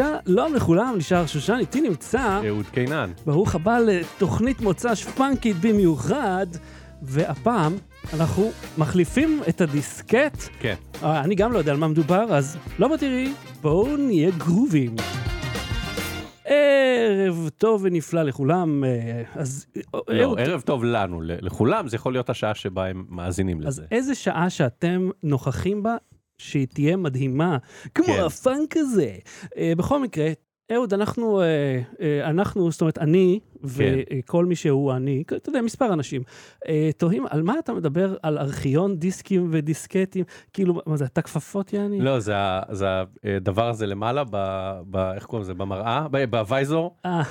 שלום לכולם, נשאר שושן, איתי נמצא, אהוד קינן. ברוך הבא לתוכנית מוצ"ש פאנקית במיוחד, והפעם אנחנו מחליפים את הדיסקט. כן. אה, אני גם לא יודע על מה מדובר, אז לא בתראי, בואו נהיה גרובים. ערב טוב ונפלא לכולם, אה, אז... לא, אהוד, ערב טוב לנו, לכולם, זה יכול להיות השעה שבה הם מאזינים אז לזה. איזה שעה שאתם נוכחים בה, שהיא תהיה מדהימה, כמו כן. הפאנק הזה. אה, בכל מקרה, אהוד, אנחנו, אה, אה, אנחנו, זאת אומרת, אני וכל מי שהוא אני, אתה יודע, מספר אנשים, אה, תוהים על מה אתה מדבר, על ארכיון דיסקים ודיסקטים, כאילו, מה זה, אתה כפפות יעני? לא, זה הדבר הזה למעלה, ב- ב- איך קוראים לזה? במראה? ב- באוויזור, אה,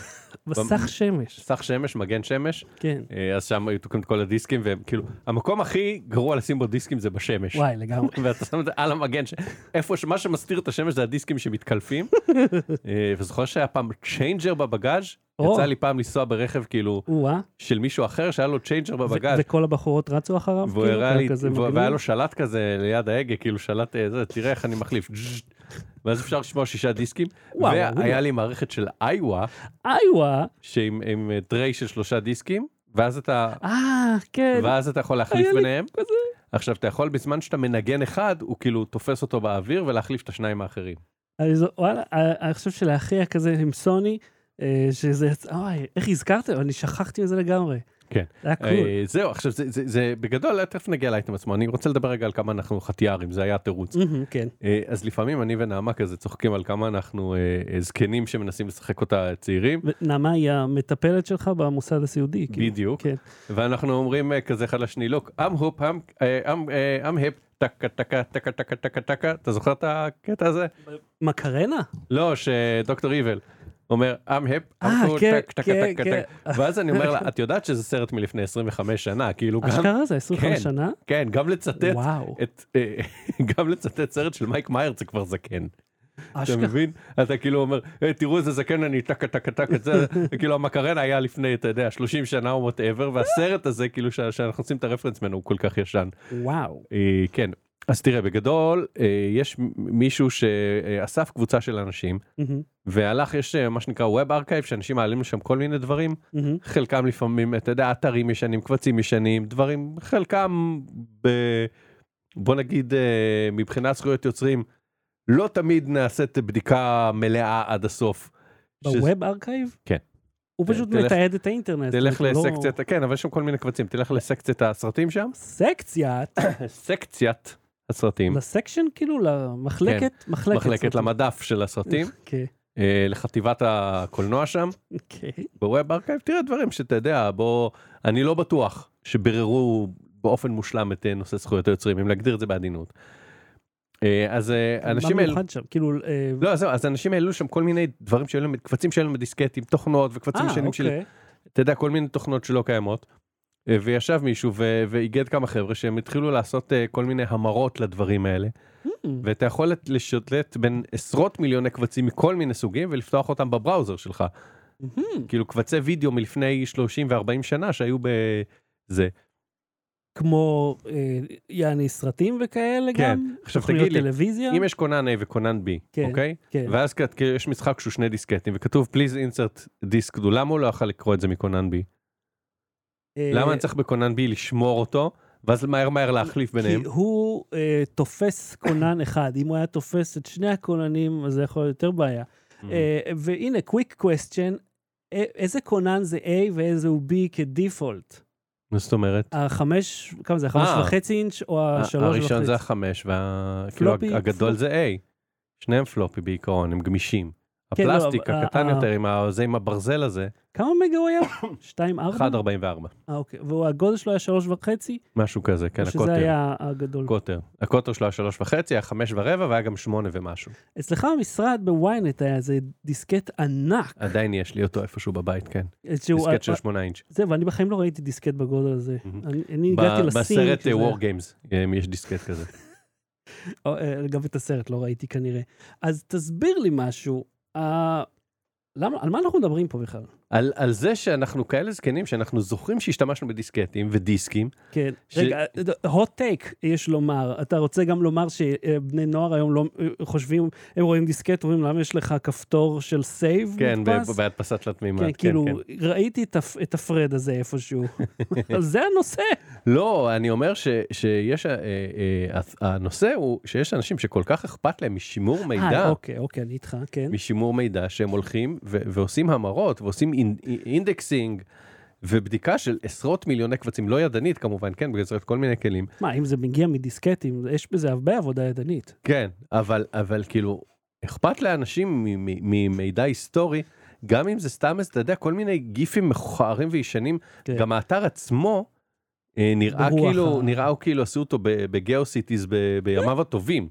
מסך שמש, סך שמש, מגן שמש, כן. אה, אז שם היו תוקעים את כל הדיסקים, והם כאילו, המקום הכי גרוע לשים בו דיסקים זה בשמש. וואי, לגמרי. ואתה שם את זה על המגן, ש- איפה שמה שמסתיר את השמש זה הדיסקים שמתקלפים. אה, וזוכר שהיה פעם צ'יינג'ר בבגאז' או. יצא לי פעם לנסוע ברכב כאילו או-אה, של מישהו אחר שהיה לו צ'יינג'ר בבגאז'. ו- וכל הבחורות רצו אחריו? והוא כאילו, הראה לי? והיה לו שלט כזה ליד ההגה, כאילו שלט, אה, זה, תראה איך אני מחליף. ואז אפשר לשמוע שישה דיסקים. וואו, והיה וואו. לי מערכת של איווה, איווה, שעם עם, אה, טריי של שלושה דיסקים, ואז אתה, אה, כן. ואז אתה יכול להחליף ביניהם. כזה. עכשיו אתה יכול בזמן שאתה מנגן אחד, הוא כאילו תופס אותו באוויר ולהחליף את השניים האחרים. אני זו- וואלה, אה, אני חושב שלאחי כזה עם סוני, אה, שזה יצא, אוי, איך הזכרתם? אני שכחתי מזה לגמרי. כן. זה היה קול. אה, זהו, עכשיו זה- זה זה- בגדול, תכף נגיע לאייטם עצמו, אני רוצה לדבר רגע על כמה אנחנו חטיארים, זה היה התירוץ. כן. אה, אז לפעמים אני ונעמה כזה צוחקים על כמה אנחנו אה, אה, זקנים שמנסים לשחק אותה צעירים, ונעמה היא המטפלת שלך במוסד הסיעודי. כאילו. בדיוק. כן. ואנחנו אומרים אה, כזה אחד לשני, look, אה, I'm, אה, I'm hip, טקה טקה טקה טקה טקה טקה, אתה זוכר את הקטע הזה? מקרנה? לא, שדוקטור איבל אומר, I'm hip, I'm אה, cool, כן, טק, טקה, כן, טקה, כן. טקה. ואז אני אומר לה, את יודעת שזה סרט מלפני 25 שנה, כאילו גם, אשכרה זה 25 כן. שנה? כן, גם לצטט, וואו. אה, גם לצטט סרט של מייק מאייר זה כבר זקן. אתה. מבין? אתה כאילו אומר, "אה, תראו איזה זקן אני טקה טקה טקה את זה, כאילו המקרנה היה לפני, אתה יודע, 30 שנה או וואטאבר, והסרט הזה, כאילו שאנחנו עושים את הרפרנס ממנו הוא כל כך ישן. וואו. כן, אז תראה, בגדול, אה, יש מישהו שאסף קבוצה של אנשים, מהמם, והלך, יש אה, מה שנקרא Web Archive, שאנשים מעלים לשם כל מיני דברים, מהמם. חלקם לפעמים, אתה יודע, אתרים ישנים, קבצים ישנים, דברים, חלקם, ב... בוא נגיד, אה, מבחינת זכויות יוצרים, לא תמיד נעשית בדיקה מלאה עד הסוף. שזה- ב-Web Archive? כן. הוא פשוט תלך- מתעד את האינטרנט. תלך הוא לא- לסקציית, כן, אבל יש שם כל מיני קבצים, תלך לסקציית הסרטים שם, סקציית? סקציית הסרטים, ל section כאילו? למחלקת? מחלקת. מחלקת סרטים. למדף של הסרטים, כן. אה, לחטיבת הקולנוע שם, אוקיי. ב-Web Archive, תראה דברים שאתה יודע, בוא, אני לא בטוח שביררו באופן מושלם את אה, נושא זכויות היוצרים, אם להגדיר את זה בעדינות. אה, אז אה, אנשים מה העלו, מיוחד שם? כאילו... לא, זהו, אז אנשים העלו שם כל מיני דברים שהיו להם, קבצים שהיו להם בדיסקטים, תוכנות וקבצים ישנים של, אוקיי. אתה יודע, כל מיני תוכנות שלא קיימות. אה, וישב מישהו ואיגד כמה חבר'ה שהם התחילו לעשות אה, כל מיני המרות לדברים האלה. Hmm, ואתה יכול לשתלט בין עשרות מיליוני קבצים מכל מיני סוגים ולפתוח אותם בבראוזר שלך. מהמם. כאילו קבצי וידאו מלפני 30 ו-40 שנה שהיו בזה. כמו אה, יעני סרטים וכאלה כן. גם? עכשיו תוכניות תגיד לי, טלוויזיה? אם יש כונן A וכונן B, כן, אוקיי? כן. ואז יש משחק שהוא שני דיסקטים וכתוב please insert דיסק למה הוא לא יכול לקרוא את זה מכונן B? אה, למה אני צריך בכונן B לשמור אותו, ואז מהר מהר להחליף ביניהם? כי הוא אה, תופס כונן אחד. אם הוא היה תופס את שני הכוננים, אז זה יכול להיות יותר בעיה. Mm-hmm. אה, והנה, quick question, אה, איזה כונן זה A ואיזה הוא B כדיפולט? מה זאת אומרת? החמש, כמה זה, החמש אה. וחצי אינץ' או השלוש וחצי? הראשון זה החמש, וכאילו הגדול. זה A. שניהם floppy בעיקרון, הם גמישים. כן, לא, הפלסטיק הקטן אה, יותר זה עם הברזל הזה, כמה מגה הוא היה? שתיים, ארבע? 1.44, אה, אוקיי. והגודל שלו היה שלוש וחצי? משהו כזה, כן, או שזה הקוטר. היה הגדול? הקוטר. הקוטר שלו היה שלוש וחצי, היה חמש ורבע והיה גם שמונה ומשהו. אצלך במשרד ב-ynet היה איזה דיסקט ענק. עדיין יש לי אותו איפשהו בבית, כן. דיסקט של שמונה אינץ'. זהו, ואני בחיים לא ראיתי דיסקט בגודל הזה. אני- אני הגעתי לסין. בסרט כשזה- וור גיימס יש דיסקט כזה. אה, גם את הסרט לא ראיתי כנראה. אז תסביר לי משהו. אה, למה, על מה אנחנו מדברים פה בכלל? על, על זה שאנחנו כאלה זקנים שאנחנו זוכרים שהשתמשנו בדיסקטים ודיסקים. כן, ש- רגע, hot take יש לומר, אתה רוצה גם לומר שבני נוער היום לא חושבים, הם רואים דיסקט, אומרים למה יש לך כפתור של save כן, מודפס? בהדפסה תלת מימד. כן, כאילו, ראיתי את את הפרד הזה איפשהו, אבל זה הנושא. לא, אני אומר ש, שיש, אה, אה, הנושא הוא שיש אנשים שכל כך אכפת להם משימור מידע. אה, אוקיי, אוקיי, אני איתך, כן. משימור מידע שהם הולכים ו- ועושים המרות ועושים אינדקסינג ובדיקה של עשרות מיליוני קבצים, לא ידנית כמובן, כן, בעזרת כל מיני כלים. מה, אם זה מגיע מדיסקטים, יש בזה הרבה עבודה ידנית. כן, אבל, אבל כאילו, אכפת לאנשים ממידע היסטורי, גם אם זה סתם, אתה יודע, כל מיני גיפים מכוערים וישנים, כן. גם האתר עצמו אה, נראה כאילו, ה- נראה כאילו עשו אותו ב-GeoCities ב- בימיו הטובים.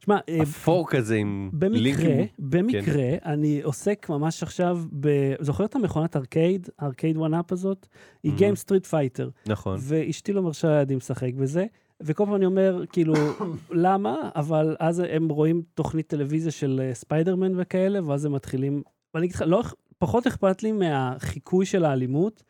תשמע, אה, אפור כזה עם במקרה, לינקים. במקרה, אני עוסק ממש עכשיו ב... זוכר את המכונת arcade, Arcade1Up הזאת? היא. game Street Fighter. נכון. ואשתי לא מרשה לילדים לשחק בזה, וכל פעם אני אומר, כאילו, למה? אבל אז הם רואים תוכנית טלוויזיה של אה, ספיידרמן וכאלה, ואז הם מתחילים... ואני אגיד לך, לא, פחות אכפת לי מהחיקוי של האלימות,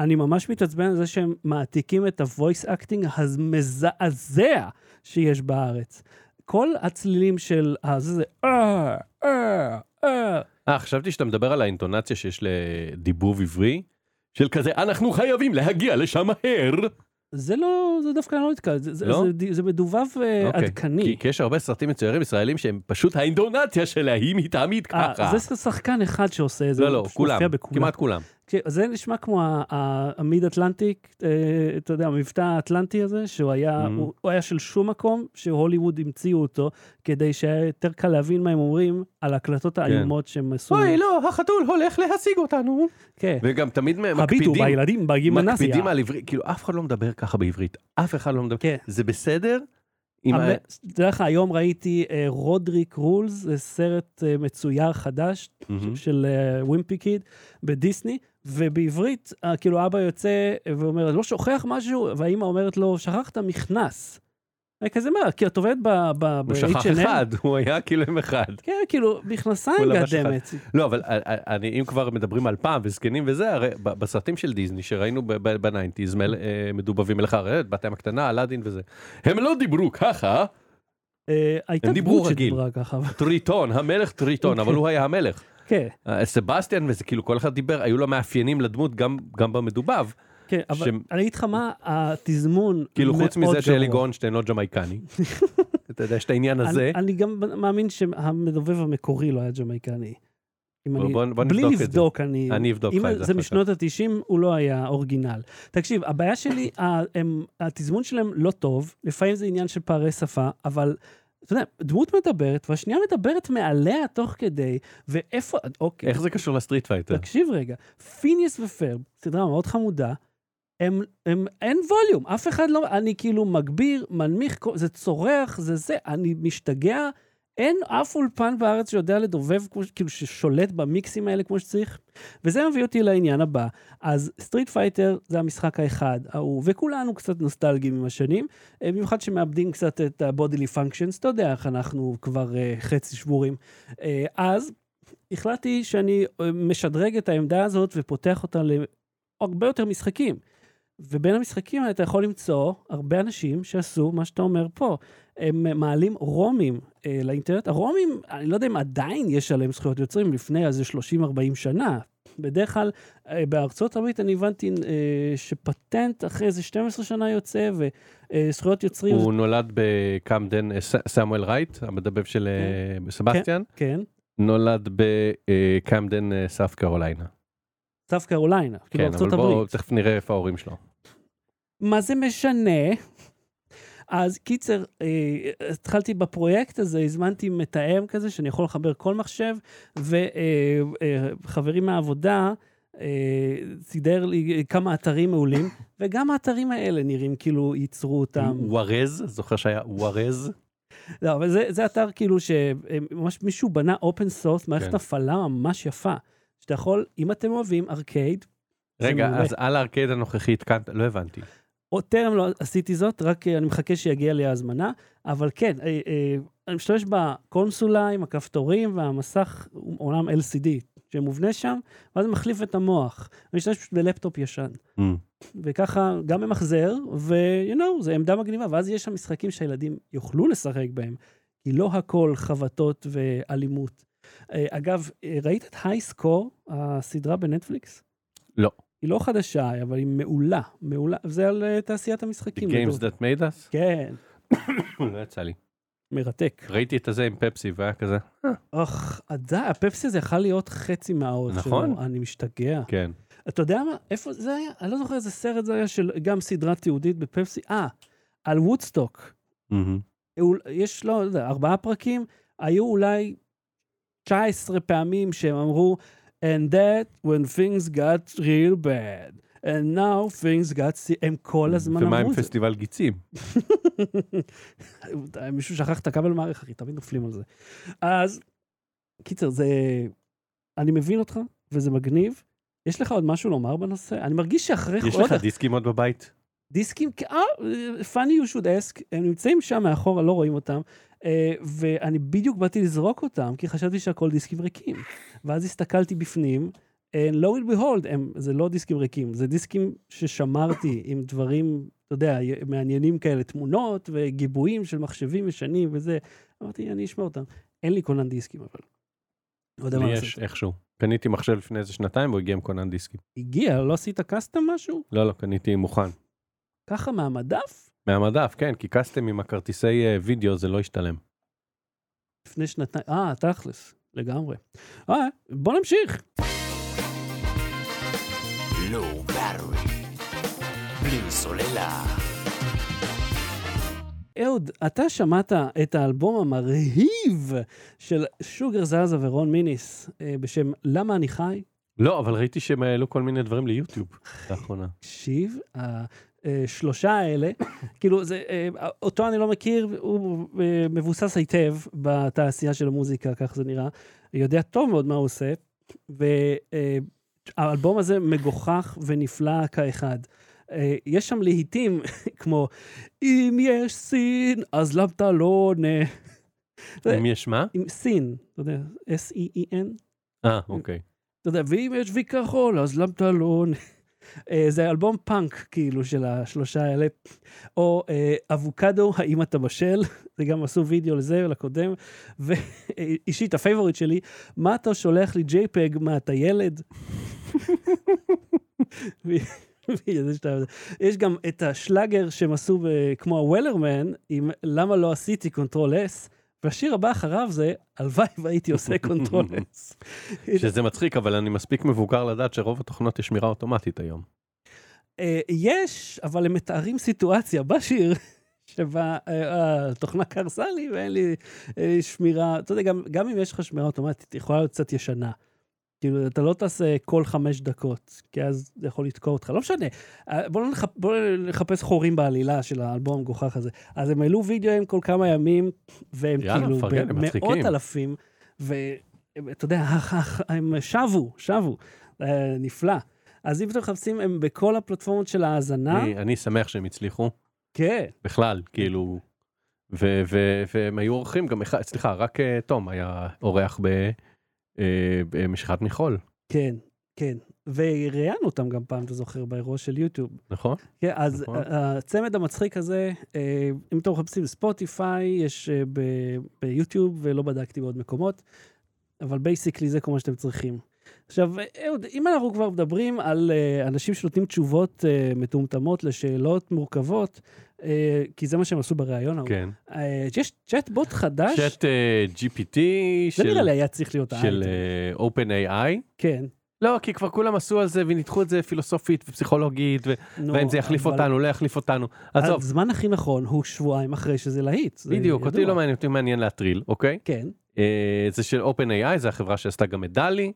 אני ממש מתעצבן על זה שהם מעתיקים את ה-voice acting המזעזע שיש בארץ. כל הצלילים של הזה זה אה, אה, אה. אה, חשבתי שאתה מדבר על האינטונציה שיש לדיבוב עברי, של כזה, אנחנו חייבים להגיע לשם מהר. זה לא, זה דווקא לא נתקע, זה, לא? זה, זה, זה מדובב אה, אוקיי. עדכני. כי, כי יש הרבה סרטים מצוירים ישראלים שהם פשוט האינטונציה שלהם היא תמיד אה, ככה. זה שחקן אחד שעושה את זה, לא, לא, כולם. כמעט כולם. כן, זה נשמע כמו המיד אטלנטיק, אה, אתה יודע, המבטא האטלנטי הזה, שהוא היה, Mhm. הוא, הוא היה של שום מקום, שהוליווד המציאו אותו, כדי שהיה יותר קל להבין מה הם אומרים על ההקלטות האיומות שהם עשו. כן. אוי, לא, החתול הולך להשיג אותנו. כן. וגם תמיד הביטו מקפידים, בילדים בגימנסיה. מקפידים על עברית, כאילו אף אחד לא מדבר ככה בעברית, אף אחד לא מדבר, כן. זה בסדר? תדע לך, היום ראיתי אה, רודריק רולס, סרט אה, מצויר חדש מהמם. של ווימפי קיד בדיסני, ובעברית, אה, כאילו אבא יוצא ואומר, לא שוכח משהו, והאימא אומרת לו, שכחת מכנס. כזה מה, כי את עובדת ב- ב- הוא שכח ב-H&M? אחד, הוא היה כאילו עם אחד. כן, כאילו, מכנסיים goddammit. לא, אבל אה, אה, אני, אם כבר מדברים על פעם וזקנים וזה, הרי ב- בסרטים של דיסני שראינו ב nineties, מדובבים אליך, הרי בת הים הקטנה, אלאדין וזה, הם לא דיברו ככה, הייתה הם דיברו דמות רגיל. שדיברה ככה. אבל- טריטון, המלך טריטון, אבל הוא היה המלך. כן, אה, סבסטיאן וזה כאילו כל אחד דיבר, היו לו מאפיינים לדמות גם, גם במדובב. כן, אבל שהם- אני אגיד לך מה, התזמון כאילו חוץ מאוד מזה שאלי גרוע. גורנשטיין לא ג'מייקני. אתה יודע, יש את העניין הזה. אני, אני גם מאמין שהמדובב המקורי לא היה ג'מייקני. בוא- אני, בוא- בוא בלי נבדוק. לבדוק, אני... אני אבדוק אם זה זה משנות ה-90, הוא לא היה original. תקשיב, הבעיה שלי, הם- התזמון שלהם לא טוב, לפעמים זה עניין של פערי שפה, אבל אתה יודע, דמות מדברת, והשנייה מדברת מעליה תוך כדי, ואיפה, אוקיי, איך זה קשור ל-Street Fighter? תקשיב רגע, פיניאס ופרב, סדרה מאוד חמודה, הם, הם, אין ווליום, אף אחד לא, אני כאילו מגביר, מנמיך, זה צורח, זה זה, אני משתגע, אין אף אולפן בארץ שיודע לדובב, כאילו ששולט במיקסים האלה כמו שצריך. וזה מביא אותי לעניין הבא. אז Street Fighter זה המשחק האחד, ההוא, וכולנו קצת נוסטלגיים עם השנים, אה, במיוחד שמאבדים קצת את ה-bodily functions, אתה יודע איך אנחנו כבר uh, חצי שבורים. Uh, אז החלטתי שאני משדרג את העמדה הזאת ופותח אותה להרבה יותר משחקים. ובין המשחקים האלה אתה יכול למצוא הרבה אנשים שעשו מה שאתה אומר פה. הם אה, מעלים רומים אה, לאינטרנט. הרומים, אני לא יודע אם עדיין יש עליהם זכויות יוצרים לפני איזה 30-40 שנה. בדרך כלל, אה, בארצות הברית אני הבנתי אה, שפטנט אחרי איזה 12 שנה יוצא, וזכויות יוצרים... הוא נולד בקמדן, אה, סמואל רייט, המדבב של אה, סבסטיאן, כן, נולד בקמדן, אה, סאף קרוליינה. סאף קרוליינה, כאילו כן, אבל ארצות בואו, הברית. תכף נראה איפה ההורים שלו. מה זה משנה? אז קיצר, אה, התחלתי בפרויקט הזה, הזמנתי מתאם כזה, שאני יכול לחבר כל מחשב, וחברים מהעבודה אה, סידר לי כמה אתרים מעולים, וגם האתרים האלה נראים כאילו ייצרו אותם. ווארז, זוכר שהיה ווארז? לא, אבל זה, זה אתר כאילו שממש מישהו בנה open source, מערכת כן. הפעלה ממש יפה. שאתה יכול, אם אתם אוהבים ארקייד, רגע. אז על הארקייד הנוכחי התקנת, לא הבנתי. או טרם לא עשיתי זאת, רק אה, אני מחכה שיגיע לי ההזמנה, אבל כן, אה, אה, אני משתמש בקונסולה עם הכפתורים והמסך, אומנם LCD, שמובנה שם, ואז מחליף את המוח. אני משתמש פשוט בלפטופ ישן. Mm. וככה גם ממחזר, ו- you know, זה עמדה מגניבה, ואז יש שם משחקים שהילדים יוכלו לשחק בהם, כי לא הכל חבטות ואלימות. אגב, ראית את הייסקור, הסדרה בנטפליקס? לא. היא לא חדשה, אבל היא מעולה, מעולה. זה על אה, תעשיית המשחקים. The Games that made us? כן, לא יצא לי. מרתק. ראיתי את הזה עם פפסי והיה כזה, אוח, עדיין, הפפסי הזה יכול להיות חצי מהאות שלו. נכון. אני משתגע. כן. אתה יודע מה? איפה זה היה? אני לא זוכר איזה סרט זה היה של גם סדרה תיעודית בפפסי. אה, על וודסטוק. יש, לא יודע, ארבעה פרקים, היו אולי 19 פעמים שהם אמרו, and that when things got real bad, and now things got... se-" הם כל הזמן ומה עם אמרו את זה. פסטיבל גיצים? מישהו שכח את הכבל מערכת, אחי, תמיד נופלים על זה. אז, קיצר, זה... אני מבין אותך, וזה מגניב. יש לך עוד משהו לומר בנושא? אני מרגיש שאחרי... יש לך דיסקים עוד בבית? דיסקים, אה, funny you should ask, הם נמצאים שם מאחורה, לא רואים אותם, אה, ואני בדיוק באתי לזרוק אותם, כי חשבתי שהכל דיסקים ריקים. ואז הסתכלתי בפנים, and lo and behold, הם, זה לא דיסקים ריקים, זה דיסקים ששמרתי עם דברים, אתה יודע, מעניינים כאלה, תמונות וגיבויים של מחשבים ישנים וזה. אמרתי, אני אשמע אותם. אין לי קונן דיסקים, אבל. לא יודע מה לי לעשות. יש איכשהו. קניתי מחשב לפני איזה שנתיים והוא הגיע עם קונן דיסקים. הגיע, לא עשית קאסטום משהו? לא, לא, קניתי מוכן. ככה מהמדף? מהמדף, כן, כי קסטם עם הכרטיסי אה, וידאו זה לא השתלם. לפני שנתיים, אה, תכלס, לגמרי. אה, בוא נמשיך. בלי סוללה. אהוד, אתה שמעת את האלבום המרהיב של שוגר זזה ורון מיניס אה, בשם למה אני חי? לא, אבל ראיתי שהם העלו כל מיני דברים ליוטיוב לאחרונה. תקשיב, השלושה האלה, כאילו, זה, אה, אותו אני לא מכיר, הוא אה, מבוסס היטב בתעשייה של המוזיקה, כך זה נראה. יודע טוב מאוד מה הוא עושה, והאלבום הזה מגוחך ונפלא כאחד. אה, יש שם להיטים כמו, אם יש סין, אז למה אתה לא עונה? אם יש מה? עם סין, אתה יודע, S-E-E-N. אה, אוקיי. אתה יודע, ואם יש וי כחול, אז למה אתה לא עונה? אה, זה אלבום פאנק, כאילו, של השלושה האלה. או אה, אבוקדו, האם אתה בשל? זה גם עשו וידאו לזה, לקודם. ואישית, ה favorite שלי, מה אתה שולח לי JPEG, מה אתה ילד? יש גם את השלאגר שהם עשו כמו הוולרמן, עם למה לא עשיתי control S, והשיר הבא אחריו זה, הלוואי והייתי עושה control S. שזה מצחיק, אבל אני מספיק מבוגר לדעת שרוב התוכנות יש שמירה אוטומטית היום. אה, יש, אבל הם מתארים סיטואציה בשיר שבה אה, התוכנה קרסה לי ואין לי אה, שמירה, אתה יודע, גם, גם אם יש לך שמירה אוטומטית, היא יכולה להיות קצת ישנה. כאילו, אתה לא תעשה כל חמש דקות, כי אז זה יכול לתקוע אותך, לא משנה. אה, בואו נחפ... בוא נחפש חורים בעלילה של האלבום המגוחך הזה. אז הם העלו וידאוים כל כמה ימים, והם יאללה, כאילו מפרגן, במאות. אלפים, ואתה יודע, הם שבו, שבו, אה, נפלא. אז אם אתם מחפשים, הם בכל הפלטפורמות של ההאזנה, אני- אני שמח שהם הצליחו, כן, בכלל, כאילו, והם היו אורחים גם סליחה, רק אה, תום היה אורח ב- אה, במשיכת מחול, כן, כן. וראיינו אותם גם פעם, אתה זוכר, באירוע של יוטיוב. נכון? כן, אז נכון. ה- הצמד המצחיק הזה, אה, אם אתם מחפשים ספוטיפיי, יש אה, ביוטיוב, ולא בדקתי בעוד מקומות, אבל basically זה כל מה שאתם צריכים. עכשיו, אהוד, אם אנחנו כבר מדברים על אה, אנשים שנותנים תשובות אה, מטומטמות לשאלות מורכבות, אה, כי זה מה שהם עשו בריאיון ההוא, כן. אה, יש צ'אטבוט חדש, צ'אט אה, GPT זה נראה של- לי היה צריך להיות של. אה, OpenAI. כן. לא, כי כבר כולם עשו על זה וניתחו את זה פילוסופית ופסיכולוגית, ו- נו, והאם זה יחליף אבל אותנו, לא יחליף אותנו. עזוב, הזמן הכי נכון הוא שבועיים אחרי שזה להיט. בדיוק, אותי. לא מעניין, אותי מעניין להטריל, אוקיי? כן. אה, זה של OpenAI, זה החברה שעשתה גם את דלי.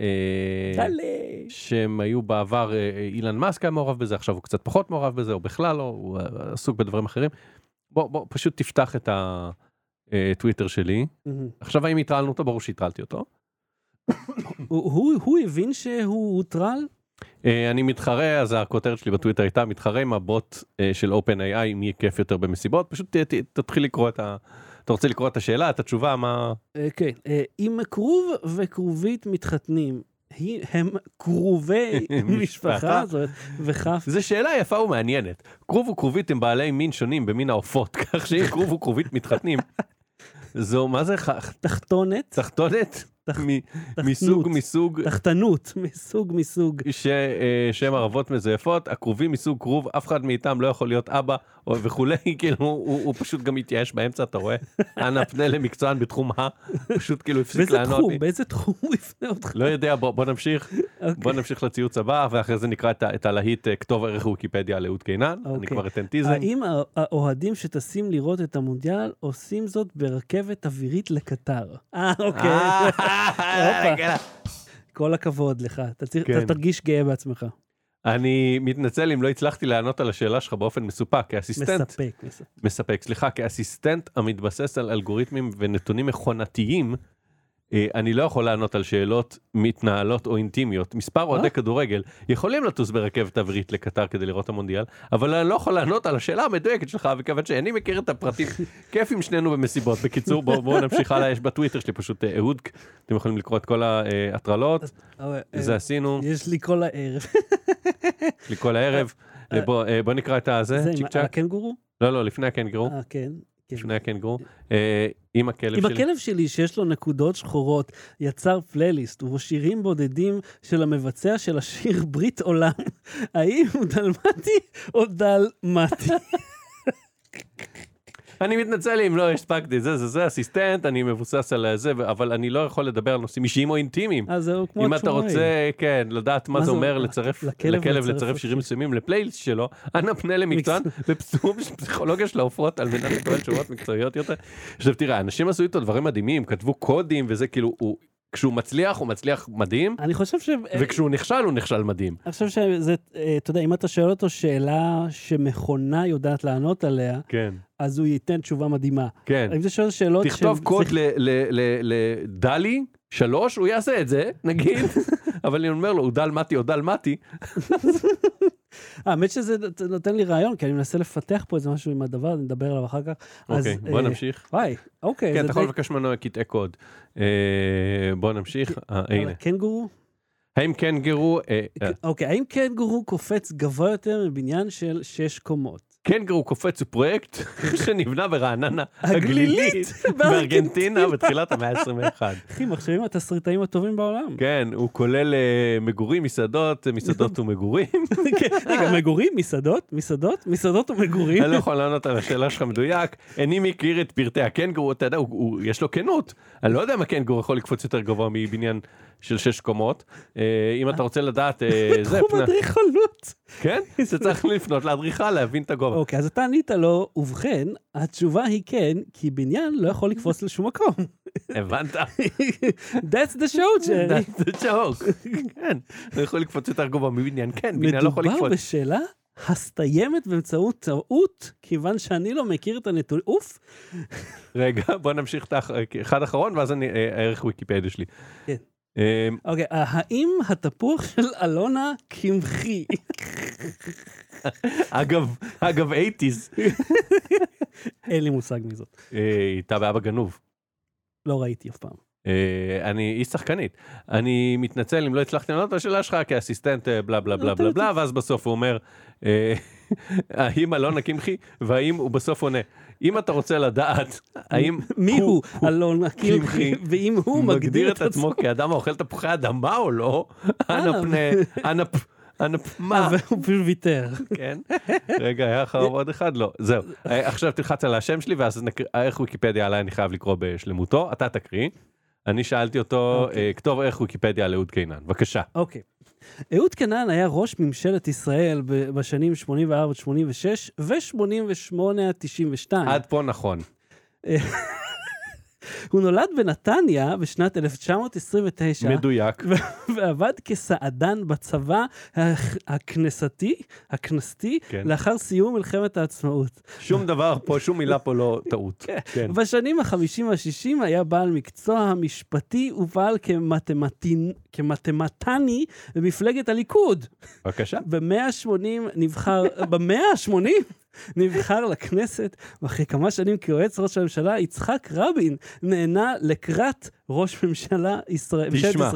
אה, דלה. שהם היו בעבר, אה, אילן מאסק היה מעורב בזה, עכשיו הוא קצת פחות מעורב בזה, או בכלל לא, הוא עסוק בדברים אחרים. בוא, בוא, פשוט תפתח את הטוויטר שלי. עכשיו האם הטרלנו אותו? ברור שהטרלתי אותו. הוא- הבין שהוא הוטרל? אני מתחרה, אז הכותרת שלי בטוויטר הייתה, מתחרה עם הבוט של OpenAI, מי כיף יותר במסיבות, פשוט תתחיל לקרוא את אתה רוצה לקרוא את השאלה, את התשובה, מה... אה, כן, אה, אם כרוב וכרובית מתחתנים, הם קרובי משפחה. זאת וכף זו שאלה יפה ומעניינת. כרוב וכרובית הם בעלי מין שונים במין העופות, כך שאם כרוב וכרובית מתחתנים, זו, מה זה, תחתונת, תחתונת? תח- מ- תחתנות. מסוג מסוג תחתנות, מסוג מסוג. ש- אה, שהם ערבות מזויפות, הכרובים מסוג כרוב, אף אחד מאיתם לא יכול להיות אבא וכולי, כאילו הוא, הוא פשוט גם התייאש באמצע, אתה רואה? אנא פנה למקצוען בתחום ה, פשוט כאילו הפסיק לענות תחום? לי. באיזה תחום הוא יפנה אותך? לא יודע, בוא, בוא נמשיך, אוקיי. בוא נמשיך לציוץ הבא, ואחרי זה נקרא את, הלהיט אה, כתוב ערך ויקיפדיה לאהוד קינן, אני אוקיי. כבר אתן טיזר. האם הא- האוהדים שטסים לראות את המונדיאל עושים זאת ברכבת אווירית לקטר? אה, אוקיי. רגע. כל הכבוד לך. אתה צריך- כן. אתה תרגיש גאה בעצמך. אני מתנצל אם לא הצלחתי לענות על השאלה שלך באופן מסופק, כאסיסטנט, מספק. מספק. מספק, סליחה, כאסיסטנט המתבסס על אלגוריתמים ונתונים מכונתיים, אני לא יכול לענות על שאלות מתנהלות או אינטימיות. מספר אוהדי כדורגל יכולים לטוס ברכבת אווירית לקטר כדי לראות את המונדיאל, אבל אני לא יכול לענות על השאלה המדויקת שלך, וכיוון שאיני מכיר את הפרטים, כיף עם שנינו במסיבות. בקיצור, בואו בוא נמשיך הלאה, יש בטוויטר שלי פשוט אה, אהוד, אתם יכולים לקרוא את כל ההטרלות, אה, זה עשינו, יש לי כל הערב. לי כל הערב. אה, בוא אה, נקרא את הזה, צ'יק צ'אק. הקנגורו? לא, לא, לפני הקנגרו. אה, כן. כן. לפני הקנגרו. אה, עם הכלב עם שלי. הכלב שלי שיש לו נקודות שחורות, יצר פלייליסט ובו שירים בודדים של המבצע של השיר ברית עולם. האם הוא דלמטי או דלמטי? אני מתנצל אם לא הספקתי, זה, זה, זה אסיסטנט, אני מבוסס על זה, אבל אני לא יכול לדבר על נושאים אישיים או אינטימיים. אז זהו כמו אם אתה התשובה רוצה, כן, לדעת מה זה אומר? לצרף, לכלב לצרף לצרף שיר. שירים מסוימים לפלייליסט שלו, אנא פנה למקצוען בפסום של פסיכולוגיה של העופות על מנת לקבל תשובות מקצועיות יותר. עכשיו תראה, אנשים עשו איתו דברים מדהימים, כתבו קודים וזה כאילו, הוא, כשהוא מצליח, הוא מצליח מדהים, אני חושב ש... וכשהוא נכשל, הוא נכשל מדהים. אני חושב שזה, אה, אתה יודע, אם אתה שואל אותו שאלה שמכונה יודעת לענות עליה, כן, אז הוא ייתן תשובה מדהימה. כן. אם אתה שואל שאלות תכתוב שהן- קוד זה- לדלי, שלוש, הוא יעשה את זה, נגיד, אבל אני אומר לו, הוא דל מתי או דל מתי, האמת שזה נותן לי רעיון, כי אני מנסה לפתח פה איזה משהו עם הדבר, נדבר עליו אחר כך. אז, אוקיי, בוא אה, נמשיך. וואי, אוקיי. כן, אתה יכול לבקש ממנו קטעי קוד. אה, בוא נמשיך, אה, הנה. הקנגורו? האם קנגרו, אה, אה, אוקיי, האם קנגורו קופץ גבוה יותר מבניין של שש קומות? קנגרו קופץ הוא פרויקט שנבנה ברעננה הגלילית, בארגנטינה בתחילת המאה ה-21. אחי, מחשבים התסריטאים הטובים בעולם. כן, הוא כולל אה, מגורים, מסעדות, מסעדות ומגורים. כן, רגע, מגורים, מסעדות, מסעדות, מסעדות ומגורים. אני לא יכול לענות על השאלה שלך מדויק. איני מכיר את פרטי הקנגורו, אתה יודע, יש לו כנות. אני לא יודע אם הקנגורו יכול לקפוץ יותר גבוה מבניין של שש קומות. אה, אם אתה רוצה לדעת, אה, זה, תחום אדריכלות. כן? אתה צריך לפנות לאדריכל להבין את הגובה. אוקיי, אז אתה ענית לו, ובכן, התשובה היא כן, כי בניין לא יכול לקפוץ לשום מקום. הבנת? That's the show, ג'רי. That's the joke. כן, הוא יכול לקפוץ יותר גבוה מבניין, כן, בניין לא יכול מדובר לקפוץ. בשאלה הסתיימת באמצעות טעות, כיוון שאני לא מכיר את הנתונים. אוף, רגע, בוא נמשיך את האח- אחד אחרון, ואז אני, אה, הערך ויקיפדיה שלי. כן. אה, אוקיי, האם התפוח של אלונה קמחי? אגב, אגב 80's, אין לי מושג מזאת. אה, היא הייתה באבא גנוב. לא ראיתי אף פעם. אה, אני, היא שחקנית. אני מתנצל אם לא הצלחתי לענות על השאלה שלך כאסיסטנט אה, בלה בלה בלה לא, בלה אתה- בלה, ואז בסוף הוא אומר, אה, האם אלונה קמחי, והאם הוא בסוף עונה, אם אתה רוצה לדעת, האם מי הוא אלונה קמחי קמחי, ואם הוא מגדיר את עצמו... כאדם האוכל תפוחי אדמה או לא, אנא אה, פנה, אנא פ... אנא פ... מה? והוא פשוט ויתר. כן? רגע, היה לך עוד אחד? לא. זהו. אה, עכשיו תלחץ על השם שלי ואז הערך ויקיפדיה עליי אני חייב לקרוא בשלמותו, אתה תקריא. אני שאלתי אותו, אוקיי. אה, כתוב ערך ויקיפדיה על אהוד קינן, בבקשה. אוקיי. אהוד קנן היה ראש ממשלת ישראל בשנים 84 עד 86 ו-88 עד 92. עד פה נכון. הוא נולד בנתניה בשנת 1929. מדויק. ועבד כסעדן בצבא הכ- הכנסתי, הכנסתי, כן. לאחר סיום מלחמת העצמאות. שום דבר פה, שום מילה פה לא טעות. כן. בשנים ה-50 וה-60 היה בעל מקצוע משפטי ופעל כמתמטין- כמתמטני במפלגת הליכוד. בבקשה. ב-180 נבחר, ב-180 נבחר לכנסת, ואחרי כמה שנים כיועץ ראש הממשלה, יצחק רבין נהנה לקראת ראש ממשלה ישראל, תשמע.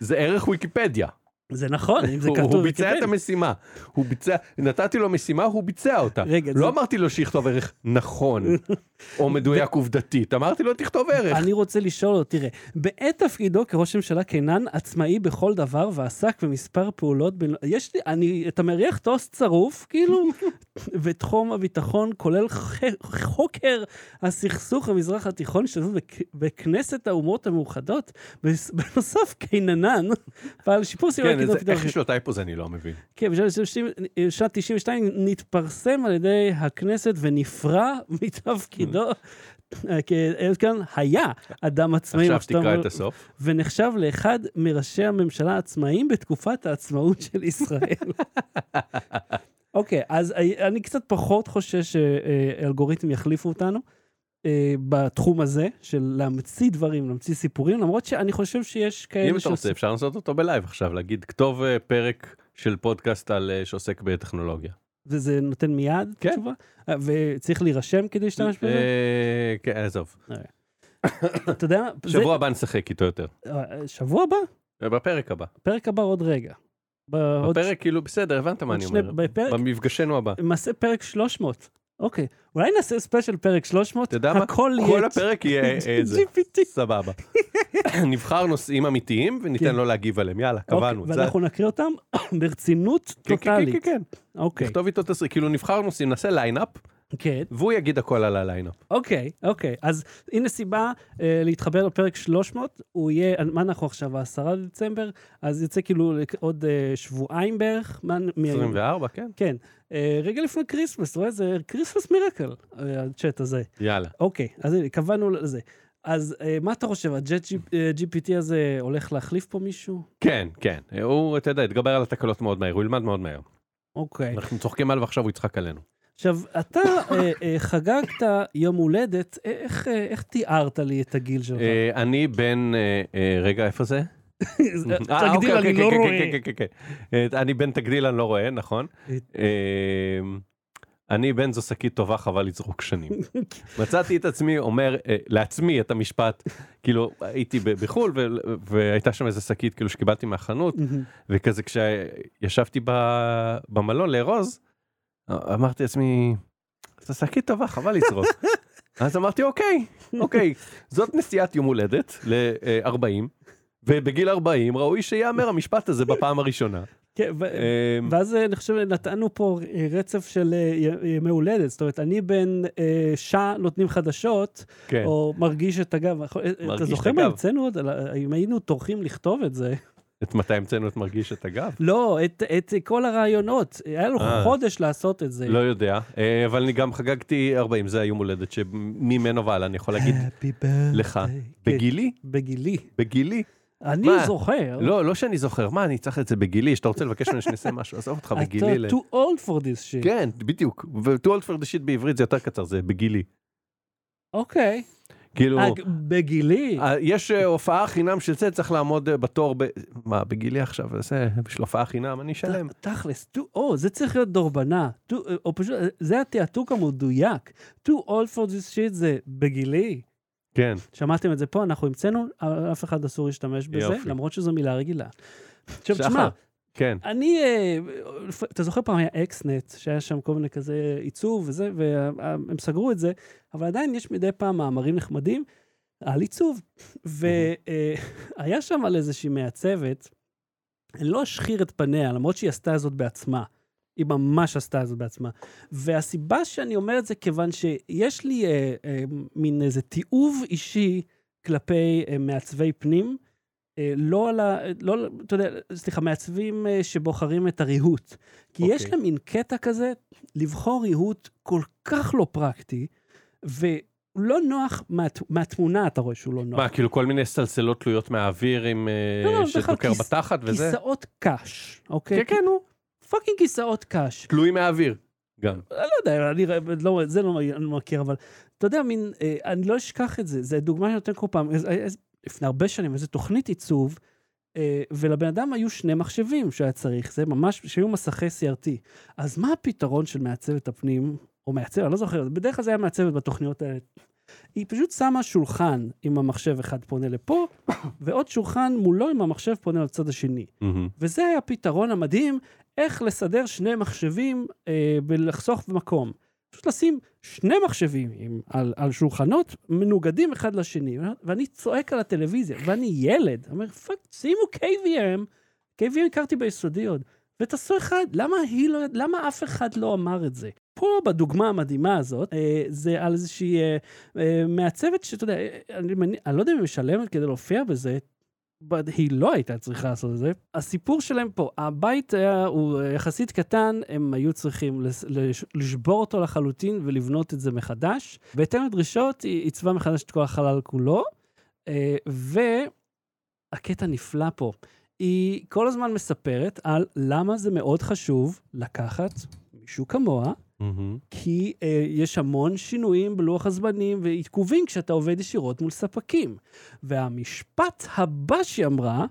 זה ערך ויקיפדיה. זה נכון, אם זה הוא- כתוב. הוא ביצע את. המשימה. הוא ביצע, נתתי לו משימה, הוא ביצע אותה. רגע, לא זה- אמרתי לו שיכתוב ערך נכון, או מדויק עובדתית, אמרתי לו תכתוב ערך. אני רוצה לשאול אותו, תראה, בעת תפקידו כראש ממשלה קינן עצמאי בכל דבר ועסק במספר פעולות, בין... יש לי, אני, אתה מריח טוסט צרוף, כאילו, ותחום הביטחון, כולל חוקר הסכסוך המזרח התיכון, שהשתתפו בכ- בכנסת האומות המאוחדות, בנוסף קיננן, פעל שיפור סיוע כן, זה-. איך יש לו טייפו זה אני לא מבין. כן, בשנת 92 שנת 92 נתפרסם על ידי הכנסת ונפרע מתפקידו. אה, כאלקן היה אדם עצמאי, עכשיו תקרא את הסוף. ונחשב לאחד מראשי הממשלה העצמאיים בתקופת העצמאות של ישראל. אוקיי, אז אני קצת פחות חושש שאלגוריתם יחליפו אותנו. אה, בתחום הזה של להמציא דברים, להמציא סיפורים, למרות שאני חושב שיש כאלה אם אתה רוצה אפשר לעשות אותו בלייב עכשיו, להגיד כתוב אה, פרק של פודקאסט על אה, שעוסק בטכנולוגיה. וזה נותן מיד כן. תשובה? אה, וצריך להירשם כדי להשתמש בזה? אה, כן, עזוב. אתה יודע מה? זה- שבוע הבא נשחק איתו יותר. אה, שבוע הבא? אה, בפרק הבא. פרק הבא עוד רגע. בפרק כאילו בסדר הבנת מה עוד אני אומר. בפרק, במפגשנו הבא. נעשה פרק 300. אוקיי, אולי נעשה special פרק 300, אתה יודע מה? הכל יהיה... כל הפרק יהיה אה, זה. GPT. סבבה. נבחר נושאים אמיתיים כן. וניתן לו להגיב עליהם. יאללה, קבענו. אוקיי, זה- ואנחנו נקריא אותם ברצינות כן, כן, כן, טוטאלית. כן, כן. אוקיי, נכתוב איתו תסריט, כאילו נבחר נושאים, נעשה lineup, כן. והוא יגיד הכל על ה lineup. אוקיי, אוקיי. אז הנה סיבה אה, להתחבר לפרק 300, הוא יהיה, מה אנחנו עכשיו, ה-10 דצמבר, אז יצא כאילו עוד אה, שבועיים בערך. מה- מ- 24, כן. כן. אה, רגע לפני Christmas, רואה? זה Christmas miracle, אה, הצ'אט הזה. יאללה. אוקיי, אז הנה, קבענו לזה. אז אה, מה אתה חושב, ה Chat GPT הזה הולך להחליף פה מישהו? כן, כן. הוא, אתה יודע, התגבר על התקלות מאוד מהר, הוא ילמד מאוד מהר. אוקיי. אנחנו צוחקים עליו ועכשיו הוא יצחק עלינו. עכשיו, אתה חגגת יום הולדת, איך, תיארת לי את הגיל שלך? אני בן, רגע, איפה זה? אה, תגדיל, אוקיי, אני אוקיי, לא כן, רואה. אה, אני בן תגדיל, אני לא רואה, נכון. אה. אה, אני בן זו שקית טובה, חבל לזרוק שנים. מצאתי את עצמי אומר לעצמי את המשפט, כאילו הייתי בחו"ל והייתה שם איזה שקית כאילו שקיבלתי מהחנות, וכזה כשישבתי במלון לארוז, אמרתי לעצמי, זו שקית טובה, חבל לזרוק. אז אמרתי אוקיי, אוקיי, זאת נסיעת יום הולדת ל-40, ובגיל 40 ראוי שיאמר המשפט הזה בפעם הראשונה. כן, אמ, ואז אה, אני חושב נתנו פה רצף של אה, ימי הולדת, זאת אומרת, אני בין אה, שעה נותנים חדשות, כן. או מרגיש את הגב. אתה זוכר מה. המצאנו עוד? אם היינו טורחים לכתוב את זה. את מתי המצאנו את מרגיש את הגב? לא, את, את כל הרעיונות. היה לנו. חודש לעשות את זה. לא יודע, אבל אני גם חגגתי 40, זה היום הולדת שממנו והלאה אני יכול להגיד. לך, כן, בגילי, בגילי. בגילי, אני מה? זוכר. לא, לא שאני זוכר, מה, אני צריך את זה בגילי, שאתה רוצה לבקש ממני שנעשה משהו, עזוב אותך בגילי. אתה too old for this shit. כן, בדיוק, ו-to old for the shit בעברית זה יותר קצר, זה בגילי. אוקיי. כאילו, אה, בגילי. אה, יש אה, הופעה חינם של זה, צריך לעמוד בתור, ב- מה, בגילי עכשיו, זה בשביל הופעה חינם, אני אשלם. תכלס, too- או, זה צריך להיות דורבנה. too- או פשוט, זה התעתוק המדויק. too old for this shit זה בגילי. כן, שמעתם את זה פה, אנחנו המצאנו, אף אחד אסור להשתמש בזה, יופי. למרות שזו מילה רגילה. עכשיו, תשמע, כן, אני, אה, אתה זוכר פעם היה אקסנט, שהיה שם כל מיני כזה עיצוב וזה, והם סגרו את זה, אבל עדיין יש מדי פעם מאמרים נחמדים על עיצוב. והיה שם על איזושהי מעצבת, אני לא אשחיר את פניה, למרות שהיא עשתה זאת בעצמה. היא ממש עשתה זאת בעצמה. והסיבה שאני אומר את זה, כיוון שיש לי אה, אה, מין איזה תיעוב אישי כלפי אה, מעצבי פנים, אה, לא על ה... לא, אתה יודע, סליחה, מעצבים אה, שבוחרים את הריהוט. כי okay. יש אוקיי. להם מין קטע כזה, לבחור ריהוט כל כך לא פרקטי, ולא נוח, מהת, מהתמונה אתה רואה שהוא לא נוח. מה, כאילו כל מיני סלסלות תלויות מהאוויר עם, אה, לא, לא, שדוקר כיס- בתחת וזה? כיסאות קש, אוקיי? כן, כן, נו, fucking כיסאות קש. תלויים מהאוויר, גם. אני לא יודע, אני לא, זה לא אני לא מכיר, אבל אתה יודע, מין, אה, אני לא אשכח את זה, זה דוגמה שאני נותן כל פעם, איזה- איזה- לפני הרבה שנים, איזו תוכנית עיצוב, אה, ולבן אדם היו שני מחשבים שהיה צריך, זה ממש, שהיו מסכי CRT. אז מה הפתרון של מעצבת הפנים, או מעצב, אני לא זוכר, בדרך כלל זה היה מעצבת בתוכניות האלה. היא פשוט שמה שולחן עם המחשב אחד פונה לפה, ועוד שולחן מולו עם המחשב פונה לצד השני. מהמם. וזה היה הפתרון המדהים, איך לסדר שני מחשבים אה, ולחסוך במקום. פשוט לשים שני מחשבים עם, על, על שולחנות מנוגדים אחד לשני, ואני צועק על הטלוויזיה, ואני ילד, אומר, fuck, שימו KVM, KVM הכרתי ביסודי עוד, ותעשו אחד, למה היא לא, למה אף אחד לא אמר את זה? פה בדוגמה המדהימה הזאת, אה, זה על איזושהי אה, אה, מעצבת שאתה יודע, אני, אני לא יודע אם היא משלמת כדי להופיע בזה, but היא לא הייתה צריכה לעשות את זה. הסיפור שלהם פה, הבית היה, הוא יחסית קטן, הם היו צריכים לשבור אותו לחלוטין ולבנות את זה מחדש. בהתאם לדרישות, היא עיצבה מחדש את כל החלל כולו, והקטע נפלא פה. היא כל הזמן מספרת על למה זה מאוד חשוב לקחת מישהו כמוה, מהמם. כי אה, יש המון שינויים בלוח הזמנים ועיכובים כשאתה עובד ישירות מול ספקים. והמשפט הבא שהיא אמרה,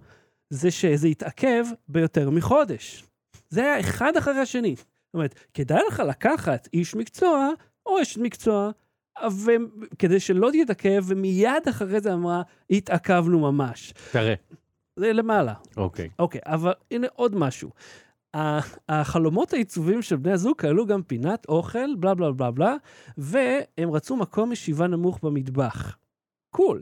זה שזה יתעכב ביותר מחודש. זה היה אחד אחרי השני. זאת אומרת, כדאי לך לקחת איש מקצוע או אשת מקצוע, ו- כדי שלא תתעכב, ומיד אחרי זה אמרה, התעכבנו ממש. תראה, זה למעלה. אוקיי. אוקיי, אבל הנה עוד משהו. החלומות העיצובים של בני הזוג כללו גם פינת אוכל, בלה בלה בלה בלה, והם רצו מקום ישיבה נמוך במטבח. קול.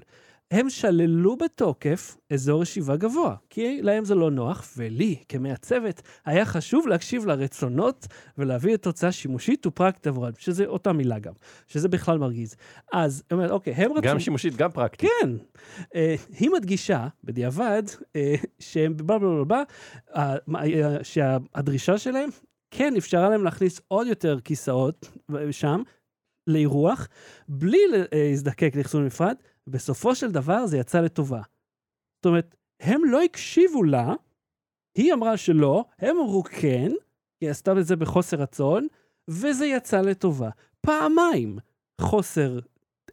הם שללו בתוקף אזור ישיבה גבוה, כי להם זה לא נוח, ולי, כמעצבת, היה חשוב להקשיב לרצונות ולהביא לתוצאה שימושית ופרקטית עבורם, שזה אותה מילה גם, שזה בכלל מרגיז. אז, היא אומרת, אוקיי, הם רצו... גם שימושית, גם פרקטית. כן. אה, היא מדגישה, בדיעבד, אה, שהם בלה בלה בלה אה, אה, שהדרישה שלהם, כן אפשרה להם להכניס עוד יותר כיסאות אה, שם, לאירוח, בלי להזדקק לאחסון נפרד, בסופו של דבר זה יצא לטובה. זאת אומרת, הם לא הקשיבו לה, היא אמרה שלא, הם אמרו כן, היא עשתה את זה בחוסר רצון, וזה יצא לטובה. פעמיים חוסר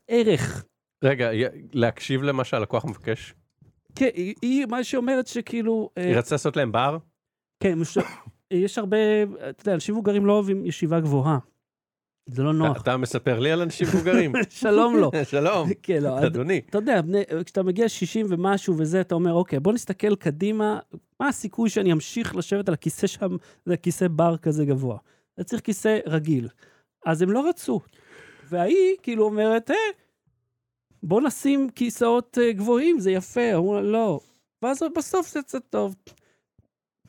ערך רגע, להקשיב למה שהלקוח מבקש? כן, היא, היא מה שאומרת שכאילו, אה, היא רצתה לעשות להם בר? כן, מש... יש הרבה, אתה יודע, אנשים מבוגרים לא אוהבים ישיבה גבוהה. זה לא נוח. אתה מספר לי על אנשים מבוגרים. שלום לו. שלום, כן, לא, אדוני. אתה יודע, בני, כשאתה מגיע 60 ומשהו וזה, אתה אומר, אוקיי, בוא נסתכל קדימה, מה הסיכוי שאני אמשיך לשבת על הכיסא שם, זה כיסא בר כזה גבוה. אתה צריך כיסא רגיל. אז הם לא רצו. וההיא כאילו אומרת, אה, בוא נשים כיסאות אה, גבוהים, זה יפה. אמרו לה, לא. ואז בסוף זה קצת טוב.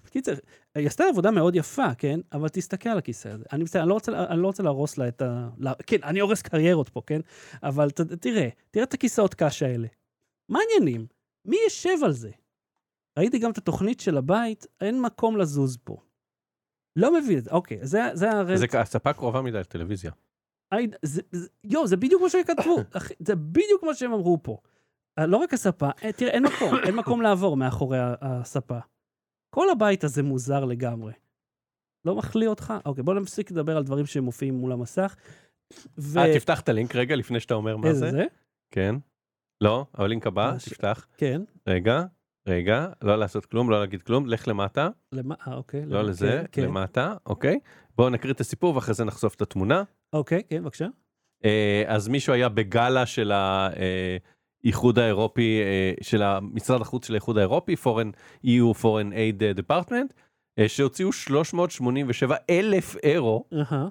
קיצר, היא עשתה עבודה מאוד יפה, כן? אבל תסתכל על הכיסא הזה. אני, אני, לא רוצה, אני לא רוצה להרוס לה את ה... לה, כן, אני הורס קריירות פה, כן? אבל ת, תראה, תראה את הכיסאות קש האלה. מה העניינים? מי ישב על זה? ראיתי גם את התוכנית של הבית, אין מקום לזוז פה. לא מבין את זה, אוקיי, זה, זה הרי... זה הספה קרובה מדי לטלוויזיה. היי, זה, זה, יו, זה בדיוק מה שהם כתבו, זה בדיוק מה שהם אמרו פה. אה, לא רק הספה, אה, תראה, אין מקום, אין מקום לעבור מאחורי הספה. כל הבית הזה מוזר לגמרי. לא מחליא אותך? אוקיי, בוא נפסיק לדבר על דברים שמופיעים מול המסך. ו... אה, תפתח את הלינק רגע לפני שאתה אומר מה איזה זה. זה? כן. לא, אבל לינק הבא, מה ש- תפתח. כן. רגע, רגע, לא לעשות כלום, לא להגיד כלום, לך למטה, למה? אה, אוקיי. לא למה? לזה, כן, כן. למטה, אוקיי? בואו נקריא את הסיפור ואחרי זה נחשוף את התמונה. אוקיי, כן, בבקשה. אה, אז מישהו היה בגאלה של האיחוד האירופי, אה, של המשרד החוץ של האיחוד האירופי, Foreign EU Foreign Aid Department, אה, שהוציאו 387 אלף אירו אהה.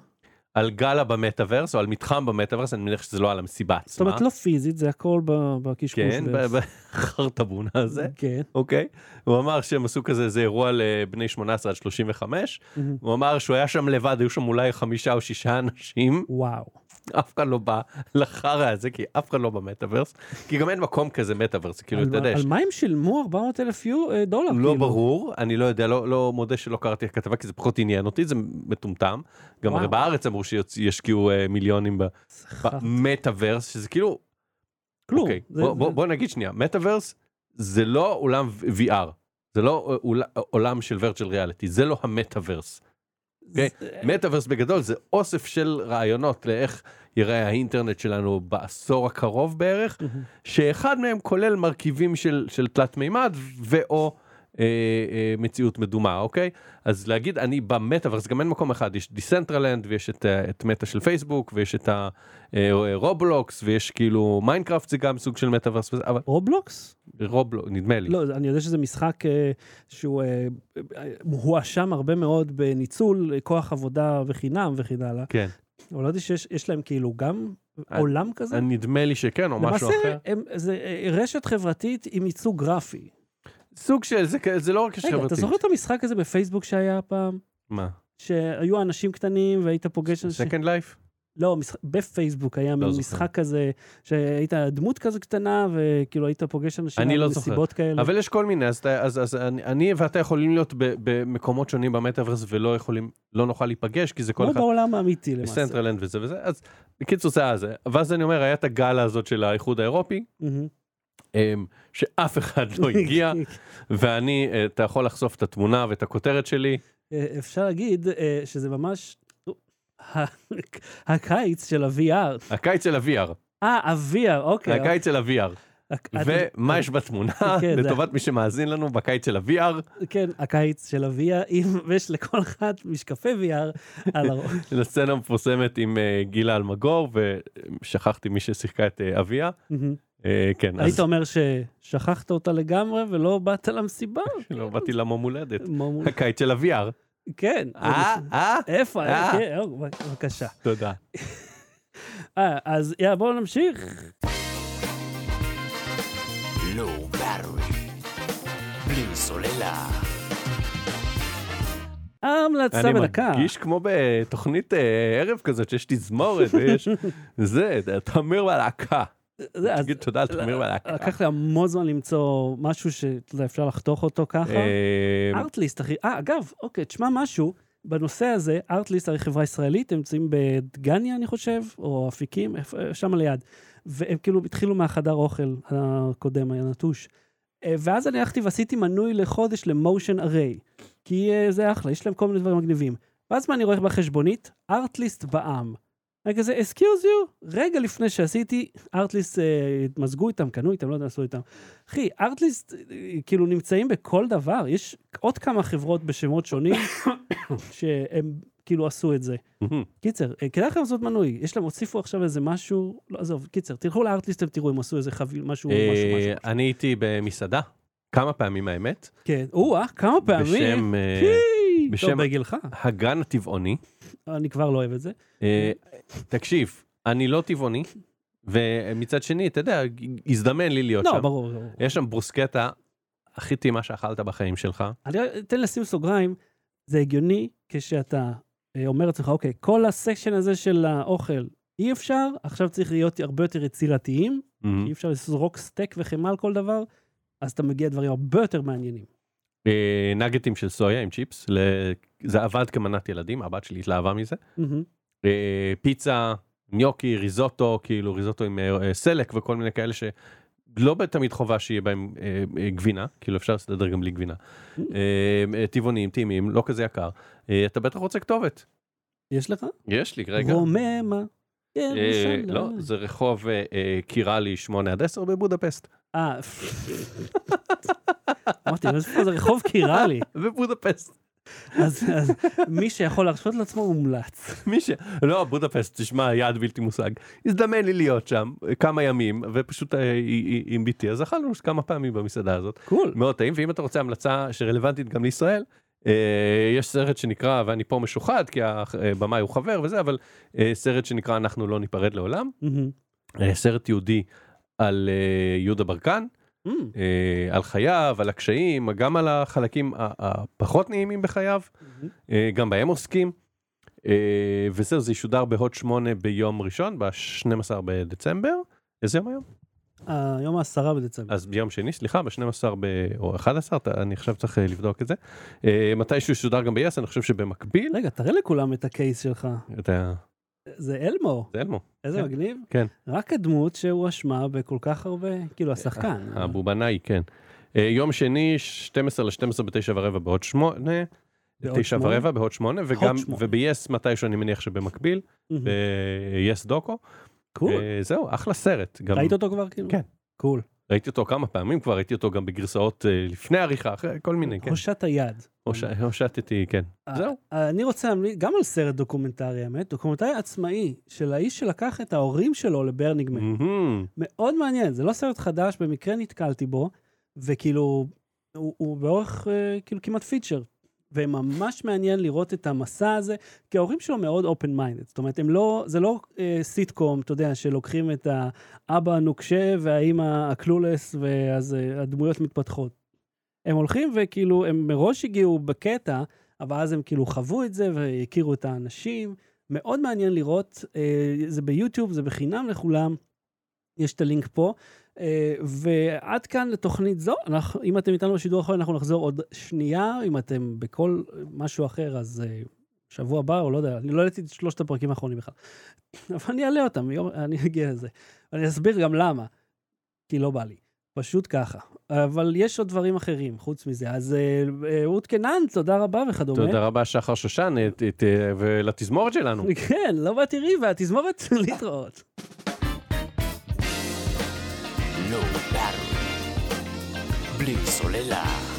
על גאלה במטאוורס, או על מתחם במטאוורס, אני מניח שזה לא על המסיבה עצמה. זאת אומרת, לא פיזית, זה הכל בקשקוש. כן, בחרטבונה הזה, כן. אוקיי? הוא אמר שהם עשו כזה, איזה אירוע לבני 18 עד 35, מהמם. הוא אמר שהוא היה שם לבד, היו שם אולי חמישה או שישה אנשים, וואו. אף אחד לא בא לחרא הזה, כי אף אחד לא במטאוורס, כי גם אין מקום כזה מטאוורס, כאילו, אתה יודע, על מה הם שילמו 400 אלף דולר? לא כאילו? ברור, אני לא יודע, לא, לא מודה שלא קראתי את הכתבה, כי זה פחות עניין אותי, זה מטומטם. גם הרי. בארץ אמרו שישקיעו אה, מיליונים. במטאוורס, שזה כאילו, כלום. אוקיי, בוא, נגיד שנייה, מטאוורס זה לא אולם VR, זה לא אה, עולם של virtual reality, זה לא המטאוורס. אוקיי? זה- מטאוורס בגדול זה אוסף של רעיונות לאיך ייראה האינטרנט שלנו בעשור הקרוב בערך. שאחד מהם כולל מרכיבים של, של תלת מימד ואו אה, אה, מציאות מדומה, אוקיי? אז להגיד אני במטאוורס, גם אין מקום אחד, יש Decentraland ויש את, אה, את Meta של פייסבוק ויש את ה Roblox ויש כאילו Minecraft זה גם סוג של מטאוורס, אבל Roblox? Roblox, נדמה לי. לא, אני יודע שזה משחק אה, שהוא אה, אה, הואשם הרבה מאוד בניצול אה, כוח עבודה וחינם וכן הלאה. כן. אבל לא ידעתי שיש יש להם כאילו גם אני- עולם כזה. נדמה לי שכן או משהו אחר. למעשה, זה אה, רשת חברתית עם ייצוג גרפי. סוג של, זה, זה לא רק יש רגע, אתה. זוכר את המשחק הזה בפייסבוק שהיה פעם? מה? שהיו אנשים קטנים והיית פוגש אנשים... Second Life? לא, משחק, בפייסבוק היה זוכר. משחק כזה, שהיית דמות כזה קטנה, וכאילו היית פוגש אנשים אני לא במסיבות כאלה. אבל יש כל מיני, אז, אתה- אז, אז אני, אני ואתה יכולים להיות ב, במקומות שונים במטאוורס ולא יכולים, לא נוכל להיפגש, כי זה כל כמו אחד, בעולם האמיתי למעשה. Decentraland וזה וזה, אז בקיצור זה היה זה. ואז אני אומר, היה את הגל הזאת של האיחוד האירופי, מהמם. אמ, שאף אחד לא הגיע, ואני, אה, אתה יכול לחשוף את התמונה ואת הכותרת שלי, אה, אפשר להגיד אה, שזה ממש הקיץ של ה-VR. הקיץ של ה-VR, אה, ה-VR, אוקיי. הקיץ של ה-VR, ומה יש בתמונה, כן, לטובת מי שמאזין לנו, בקיץ של ה-VR, כן, הקיץ של ה-VR, ויש לכל אחד משקפי VR על הראש. לסצנה מפורסמת עם גילה אלמגור, ושכחתי מי ששיחקה את אביה, כן, היית אז אומר ששכחת אותה לגמרי ולא באת למסיבה? לא באתי למום הולדת, הקיץ של ה-VR, כן. אה, אה, איפה? אה. כן, אה, בבקשה. תודה. אה, אז יאללה, בואו נמשיך. Low Battery. בלי סוללה. ההמלצה אני בדקה. מרגיש כמו בתוכנית אה, ערב כזאת שיש תזמורת ויש זה, תמיר בלהקה. תגיד תודה על תמיר בלהקה. לקח לי המון זמן למצוא משהו שאפשר לחתוך אותו ככה. ארטליסט, אחי. אה, אגב, אוקיי, תשמע משהו. בנושא הזה, ארטליסט הרי חברה ישראלית, הם נמצאים בדגניה, אני חושב, או אפיקים, שם ליד. והם כאילו התחילו מהחדר אוכל הקודם, היה נטוש. אה, ואז אני הלכתי ועשיתי מנוי לחודש למושן אריי. כי אה, זה אחלה, יש להם כל מיני דברים מגניבים. ואז מה אני רואה בחשבונית? ארטליסט בע"מ. אני כזה, excuse you, רגע לפני שעשיתי, ארטליסט אה, התמזגו איתם, קנו איתם, לא יודע, עשו איתם. אחי, ארטליסט אה, כאילו נמצאים בכל דבר, יש עוד כמה חברות בשמות שונים שהם כאילו עשו את זה. קיצר, אה, כדאי לכם לעשות מנוי, יש להם, הוסיפו עכשיו איזה משהו, לא עזוב, קיצר, תלכו לארטליסט, אתם תראו, הם עשו איזה חביל, משהו, משהו, משהו. אני הייתי במסעדה כמה פעמים האמת, כן, או-אה, כמה פעמים. בשם בשם- בגילך, הגן הטבעוני. אני כבר לא אוהב את זה. אה, תקשיב, אני לא טבעוני, ומצד שני, אתה יודע, הזדמן לי להיות לא, שם. ברור, ברור. יש שם ברוסקטה הכי טעימה שאכלת בחיים שלך. אני אתן לשים סוגריים, זה הגיוני כשאתה אה, אומר לעצמך, אוקיי, כל הסקשן הזה של האוכל אי אפשר, עכשיו צריך להיות הרבה יותר יצירתיים, אי אפשר לזרוק סטייק וחמאה על כל דבר, אז אתה מגיע לדברים הרבה יותר מעניינים. אה, נגטים של סויה עם צ'יפס, זה עבד כמנת ילדים, הבת שלי התלהבה מזה. אה, פיצה, ניוקי, ריזוטו, כאילו ריזוטו עם אה, סלק וכל מיני כאלה שלא תמיד חובה שיהיה בהם גבינה, כאילו אפשר לסדר גם בלי גבינה. אה, טבעונים, טעימים, לא כזה יקר. אתה בטח רוצה כתובת. יש לך? יש לי, רגע. רוממה. ירושלים. לא, זה רחוב קירלי 8 עד 10 בבודפסט. אה, אמרתי, איפה זה רחוב קירלי? בבודפסט. אז אז מי שיכול להרשות לעצמו מומלץ. מי ש... לא, בודפסט, תשמע, יעד בלתי מושג. הזדמן לי להיות שם אה, כמה ימים, ופשוט אה, עם ביתי, אז אכלנו כמה פעמים במסעדה הזאת. קול. מאוד טעים, ואם אתה רוצה המלצה שרלוונטית גם לישראל, אה, יש סרט שנקרא, ואני פה משוחד, כי הבמאי הוא חבר וזה, אבל אה, סרט שנקרא אנחנו לא ניפרד לעולם. אה, סרט יהודי על אה, יהודה ברקן, מהמם. אה, על חייו, על הקשיים, גם על החלקים הפחות נעימים בחייו, אה, גם בהם עוסקים. וזהו, זה ישודר בהוט 8 ביום ראשון, ב-12 בדצמבר. איזה יום היום? היום העשרה בדצמבר. אז ביום שני, סליחה, ב-12 ב... או 11, אתה- אני עכשיו צריך לבדוק את זה. מתישהו ישודר גם ב-yes, אני חושב שבמקביל, רגע, תראה לכולם את הקייס שלך. אתה... זה אלמו, זה אלמו, איזה כן. מגניב. כן. רק הדמות שהואשמה בכל כך הרבה, כאילו השחקן. הבובנאי, כן. אה, יום שני, 12 ל-12 ב-9 ורבע בעוד 8, בעוד 9 שמונה? ורבע בעוד 8, וגם, שמונה. וב-yes מתישהו אני מניח שבמקביל. ב-yes דוקו. קול. אה, זהו, אחלה סרט. ראית אותו כבר כאילו? כן. קול. ראיתי אותו כמה פעמים כבר, ראיתי אותו גם בגרסאות אה, לפני עריכה, אחרי כל מיני, כן. הושט היד. הוש- הושטתי, כן. אה, זהו. אני רוצה להמליץ גם על סרט דוקומנטרי, האמת, דוקומנטרי עצמאי של האיש שלקח את ההורים שלו ל Burning Man. מהמם. מאוד מעניין, זה לא סרט חדש, במקרה נתקלתי בו, וכאילו, הוא, הוא באורך אה, כאילו כמעט feature. וממש מעניין לראות את המסע הזה, כי ההורים שלו מאוד open mind. זאת אומרת, הם לא, זה לא אה, סיטקום, אתה יודע, שלוקחים את האבא הנוקשה והאימא הקלולס, ואז אה, הדמויות מתפתחות. הם הולכים וכאילו, הם מראש הגיעו בקטע, אבל אז הם כאילו חוו את זה והכירו את האנשים. מאוד מעניין לראות, אה, זה ביוטיוב, זה בחינם לכולם, יש את הלינק פה. אה, ועד כאן לתוכנית זו, אנחנו, אם אתם איתנו בשידור האחרון, אנחנו נחזור עוד שנייה, אם אתם בכל משהו אחר, אז אה, שבוע הבא, או לא יודע, אני לא העליתי את שלושת הפרקים האחרונים בכלל. אבל אני אעלה אותם, יום, אני אגיע לזה. אני אסביר גם למה, כי לא בא לי. פשוט ככה. אבל יש עוד דברים אחרים חוץ מזה. אז אה, אה, רות קנן, תודה רבה וכדומה. תודה רבה שחר שושן, ולתזמורת שלנו. כן, לא באתי והתזמורת להתראות. לואו בארווי. בלי סוללה.